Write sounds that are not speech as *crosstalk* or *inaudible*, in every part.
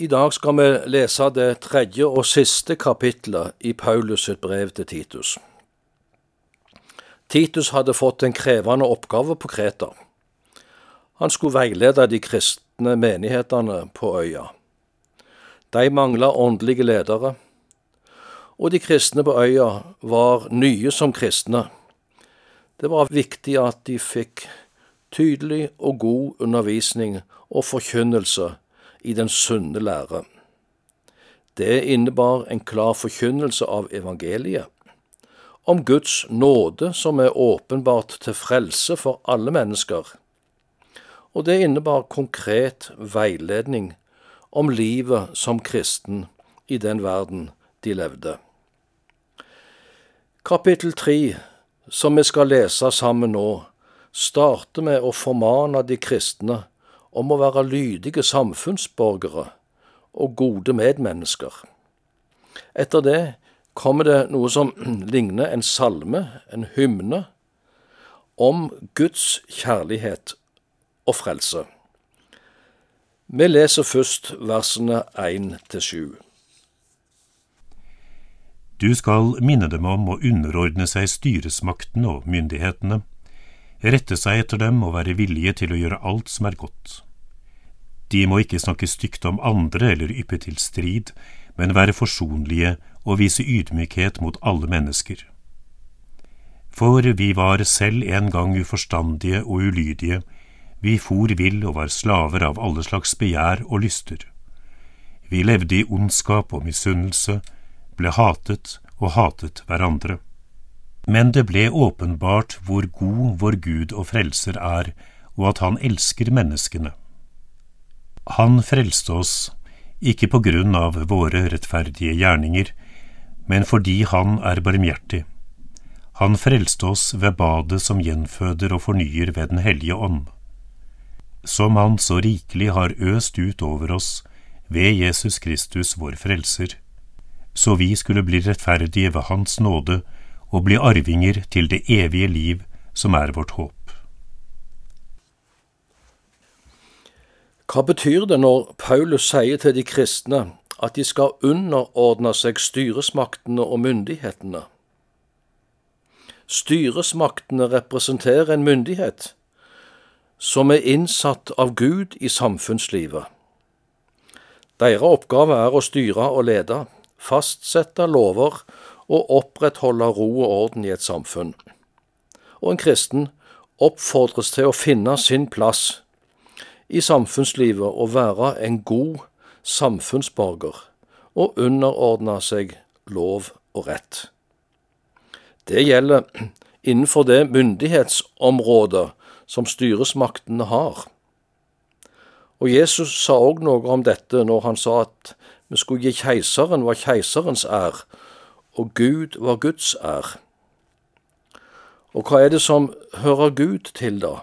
I dag skal vi lese det tredje og siste kapitlet i Paulus sitt brev til Titus. Titus hadde fått en krevende oppgave på Kreta. Han skulle veilede de kristne menighetene på øya. De mangla åndelige ledere, og de kristne på øya var nye som kristne. Det var viktig at de fikk tydelig og god undervisning og forkynnelse i den sunne lære. Det innebar en klar forkynnelse av evangeliet, om Guds nåde som er åpenbart til frelse for alle mennesker, og det innebar konkret veiledning om livet som kristen i den verden de levde. Kapittel tre, som vi skal lese sammen nå, starter med å formane de kristne om å være lydige samfunnsborgere og gode medmennesker. Etter det kommer det noe som *clears throat* ligner en salme, en hymne, om Guds kjærlighet og frelse. Vi leser først versene 1 til 7. Du skal minne dem om å underordne seg styresmaktene og myndighetene, rette seg etter dem og være villige til å gjøre alt som er godt. De må ikke snakke stygt om andre eller yppe til strid, men være forsonlige og vise ydmykhet mot alle mennesker. For vi var selv en gang uforstandige og ulydige, vi for vill og var slaver av alle slags begjær og lyster. Vi levde i ondskap og misunnelse, ble hatet og hatet hverandre. Men det ble åpenbart hvor god vår Gud og Frelser er, og at Han elsker menneskene. Han frelste oss, ikke på grunn av våre rettferdige gjerninger, men fordi Han er barmhjertig. Han frelste oss ved badet som gjenføder og fornyer ved Den hellige ånd. Som Han så rikelig har øst ut over oss ved Jesus Kristus, vår Frelser, så vi skulle bli rettferdige ved Hans nåde og bli arvinger til det evige liv som er vårt håp. Hva betyr det når Paulus sier til de kristne at de skal underordne seg styresmaktene og myndighetene? Styresmaktene representerer en myndighet som er innsatt av Gud i samfunnslivet. Deres oppgave er å styre og lede, fastsette lover og opprettholde ro og orden i et samfunn. Og en kristen oppfordres til å finne sin plass i samfunnslivet og være en god samfunnsborger og underordne seg lov og rett. Det gjelder innenfor det myndighetsområdet som styresmaktene har. Og Jesus sa òg noe om dette når han sa at vi skulle gi keiseren hva keiserens er, og Gud var Guds er. Og hva er det som hører Gud til, da?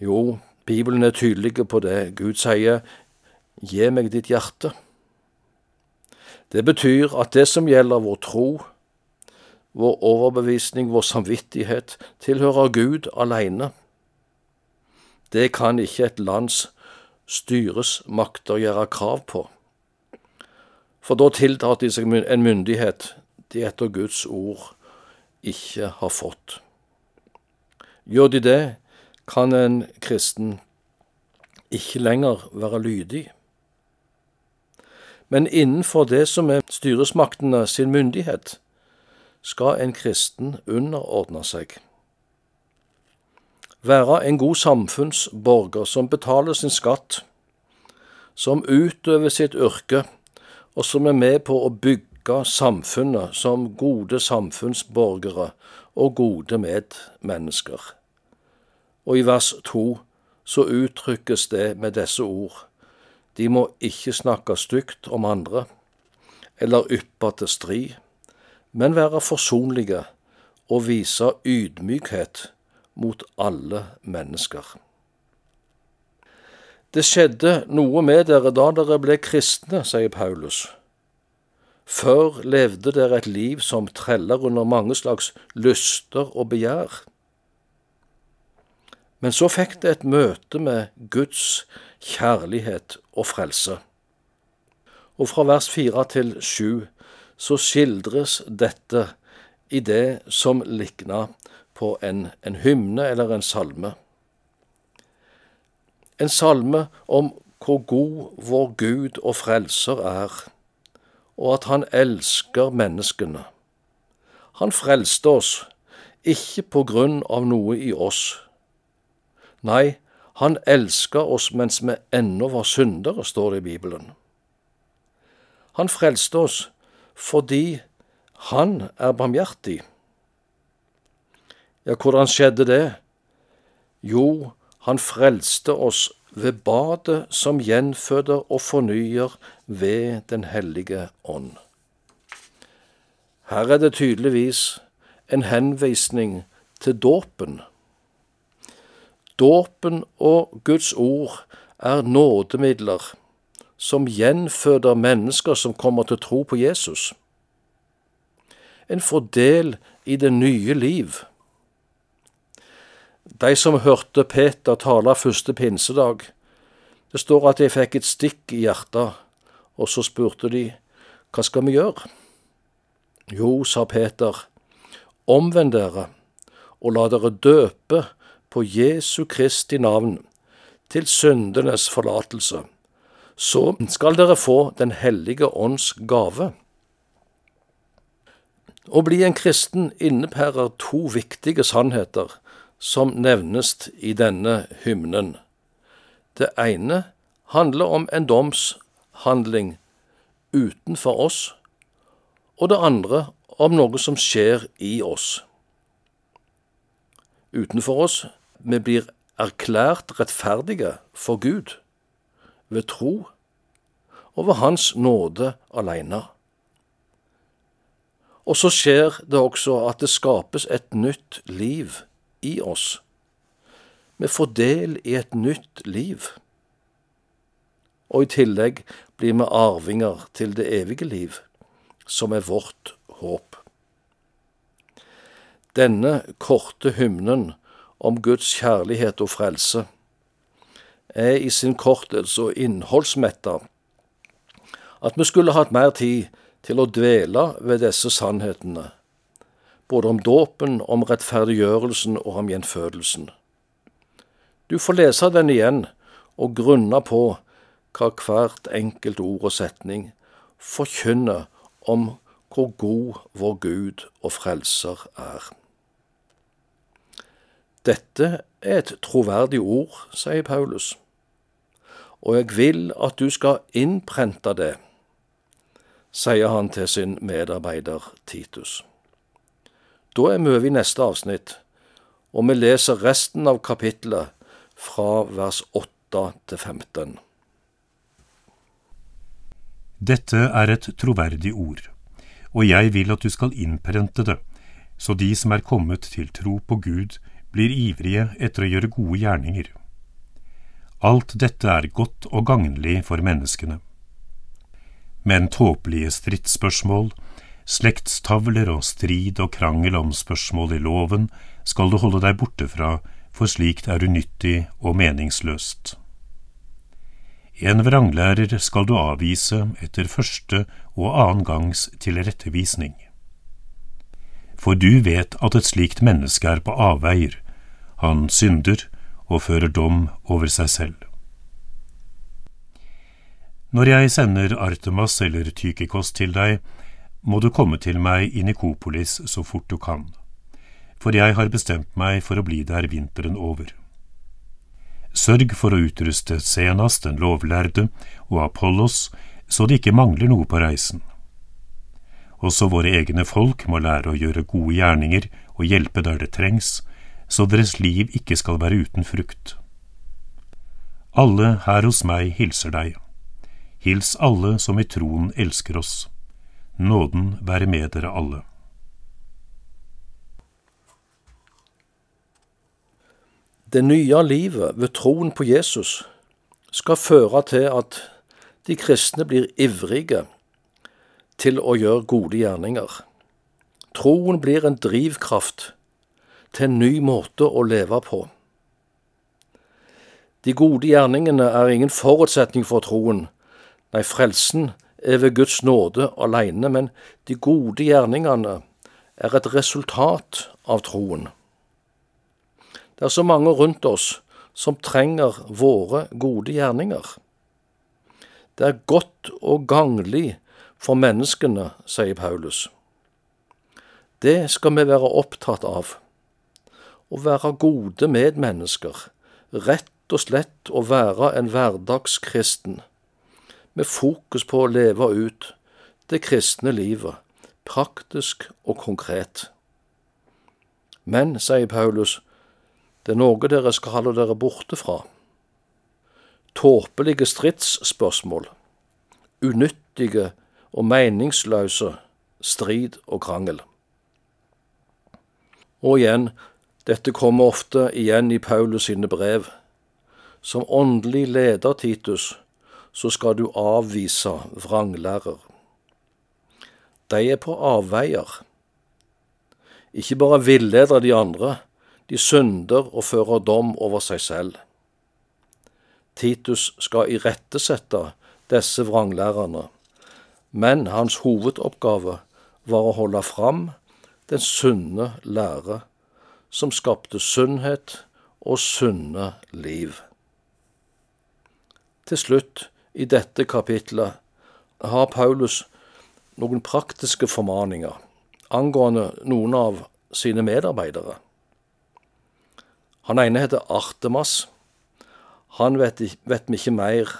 Jo, Bibelen er tydelig på det. Gud sier, gi meg ditt hjerte. Det betyr at det som gjelder vår tro, vår overbevisning, vår samvittighet, tilhører Gud alene. Det kan ikke et lands styresmakter gjøre krav på for da tiltar de seg en myndighet de etter Guds ord ikke har fått. Gjør de det, kan en kristen ikke lenger være lydig. Men innenfor det som er styresmaktene sin myndighet, skal en kristen underordne seg. Være en god samfunnsborger som betaler sin skatt, som utøver sitt yrke og som er med på å bygge samfunnet som gode samfunnsborgere og gode medmennesker. Og i vers to så uttrykkes det med disse ord. De må ikke snakke stygt om andre, eller yppe til strid, men være forsonlige og vise ydmykhet mot alle mennesker. Det skjedde noe med dere da dere ble kristne, sier Paulus. Før levde dere et liv som treller under mange slags lyster og begjær. Men så fikk det et møte med Guds kjærlighet og frelse. Og fra vers fire til sju så skildres dette i det som likna på en, en hymne eller en salme. En salme om hvor god vår Gud og Frelser er, og at han elsker menneskene. Han frelste oss, ikke på grunn av noe i oss. Nei, han elska oss mens vi ennå var syndere, står det i Bibelen. Han frelste oss fordi han er barmhjertig. Ja, hvordan skjedde det? Jo, han frelste oss ved badet som gjenføder og fornyer ved Den hellige ånd. Her er det tydeligvis en henvisning til dåpen. Dåpen og Guds ord er nådemidler som gjenføder mennesker som kommer til tro på Jesus. En får del i det nye liv. De som hørte Peter tale første pinsedag, det står at de fikk et stikk i hjertet, og så spurte de, hva skal vi gjøre? Jo, sa Peter, omvend dere, og la dere døpe på Jesu Kristi navn, til syndenes forlatelse. Så skal dere få Den hellige ånds gave. Å bli en kristen innebærer to viktige sannheter som nevnes i denne hymnen. Det ene handler om en domshandling utenfor oss, og det andre om noe som skjer i oss. Utenfor oss vi blir erklært rettferdige for Gud ved tro og ved Hans nåde alene. Og så skjer det også at det skapes et nytt liv i oss. Vi får del i et nytt liv. Og i tillegg blir vi arvinger til det evige liv, som er vårt håp. Denne korte hymnen om Guds kjærlighet og frelse er i sin korthet så innholdsmetta at vi skulle hatt mer tid til å dvele ved disse sannhetene, både om dåpen, om rettferdiggjørelsen og om gjenfødelsen. Du får lese den igjen og grunne på hva hvert enkelt ord og setning forkynner om hvor god vår Gud og Frelser er. Dette er et troverdig ord, sier Paulus, og jeg vil at du skal innprente det sier han til sin medarbeider Titus. Da er vi over i neste avsnitt, og vi leser resten av kapittelet fra vers 8 til 15. Dette er et troverdig ord, og jeg vil at du skal innprente det, så de som er kommet til tro på Gud, blir ivrige etter å gjøre gode gjerninger. Alt dette er godt og gagnlig for menneskene men tåpelige stridsspørsmål, slektstavler og strid og krangel om spørsmål i loven skal du holde deg borte fra, for slikt er unyttig og meningsløst. En vranglærer skal du avvise etter første og annen gangs tilrettevisning. For du vet at et slikt menneske er på avveier, han synder og fører dom over seg selv. Når jeg sender Artemas eller Tykikos til deg, må du komme til meg i Nikopolis så fort du kan, for jeg har bestemt meg for å bli der vinteren over. Sørg for å utruste Senas, den lovlærde, og Apollos, så det ikke mangler noe på reisen. Også våre egne folk må lære å gjøre gode gjerninger og hjelpe der det trengs, så deres liv ikke skal være uten frukt. Alle her hos meg hilser deg. Hils alle som i troen elsker oss. Nåden være med dere alle. Det nye livet ved troen på Jesus skal føre til at de kristne blir ivrige til å gjøre gode gjerninger. Troen blir en drivkraft til en ny måte å leve på. De gode gjerningene er ingen forutsetning for troen, Nei, frelsen er ved Guds nåde alene, men de gode gjerningene er et resultat av troen. Det er så mange rundt oss som trenger våre gode gjerninger. Det er godt og ganglig for menneskene, sier Paulus. Det skal vi være opptatt av. Å være gode medmennesker, rett og slett å være en hverdagskristen, med fokus på å leve ut det kristne livet, praktisk og konkret. Men, sier Paulus, det er noe dere skal holde dere borte fra. Tåpelige stridsspørsmål, unyttige og meningsløse strid og krangel. Og igjen, dette kommer ofte igjen i Paulus sine brev. Som åndelig leder, Titus, så skal du avvise vranglærer. De er på avveier. Ikke bare villeder de andre, de synder og fører dom over seg selv. Titus skal irettesette disse vranglærerne, men hans hovedoppgave var å holde fram den sunne lære, som skapte sunnhet og sunne liv. Til slutt, i dette kapitlet, har Paulus noen praktiske formaninger angående noen av sine medarbeidere. Han ene heter Artemas. Han vet, vet vi ikke mer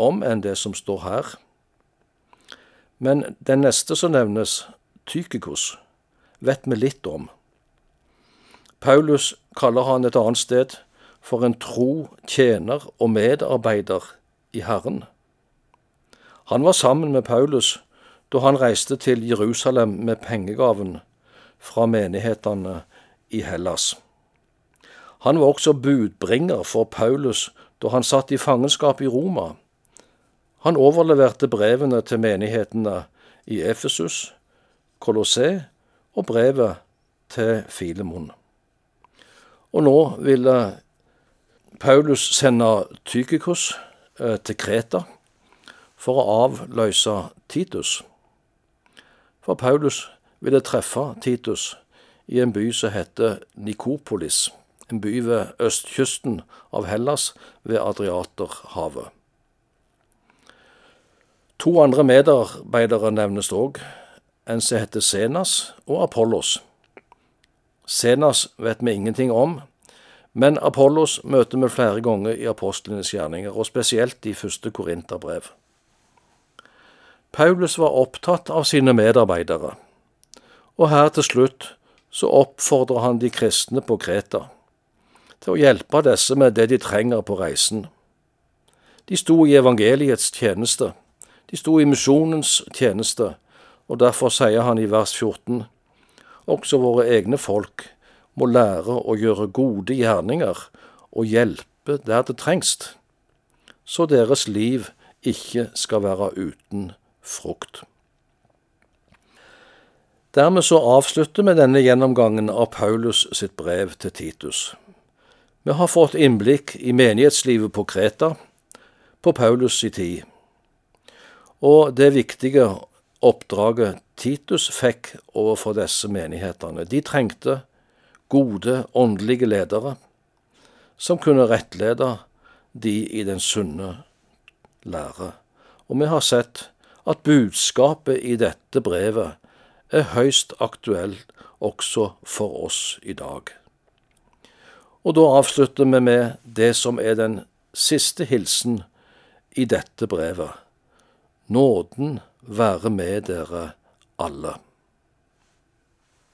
om enn det som står her. Men den neste som nevnes, Tykikos, vet vi litt om. Paulus kaller han et annet sted for en tro tjener og medarbeider i Herren. Han var sammen med Paulus da han reiste til Jerusalem med pengegaven fra menighetene i Hellas. Han var også budbringer for Paulus da han satt i fangenskap i Roma. Han overleverte brevene til menighetene i Efesus, Kolosseum og brevet til Filemon. Og nå ville Paulus sende Tykikos Eh, til Kreta for å avløse Titus. For Paulus ville treffe Titus i en by som heter Nikopolis, en by ved østkysten av Hellas ved Adriaterhavet. To andre medarbeidere nevnes òg, en som heter Senas og Apollos. Senas vet vi ingenting om, men Apollos møter vi flere ganger i apostlenes gjerninger, og spesielt i første Korinterbrev. Paulus var opptatt av sine medarbeidere, og her til slutt så oppfordrer han de kristne på Kreta til å hjelpe disse med det de trenger på reisen. De sto i evangeliets tjeneste, de sto i misjonens tjeneste, og derfor sier han i vers 14, også våre egne folk må lære å gjøre gode gjerninger og hjelpe der det trengs, så deres liv ikke skal være uten frukt. Dermed så avslutter vi denne gjennomgangen av Paulus sitt brev til Titus. Vi har fått innblikk i menighetslivet på Kreta på Paulus' i tid, og det viktige oppdraget Titus fikk overfor disse menighetene. De trengte gode åndelige ledere som kunne rettlede de i den sunne lære. Og vi har sett at budskapet i dette brevet er høyst aktuelt også for oss i dag. Og da avslutter vi med det som er den siste hilsen i dette brevet. Nåden være med dere alle.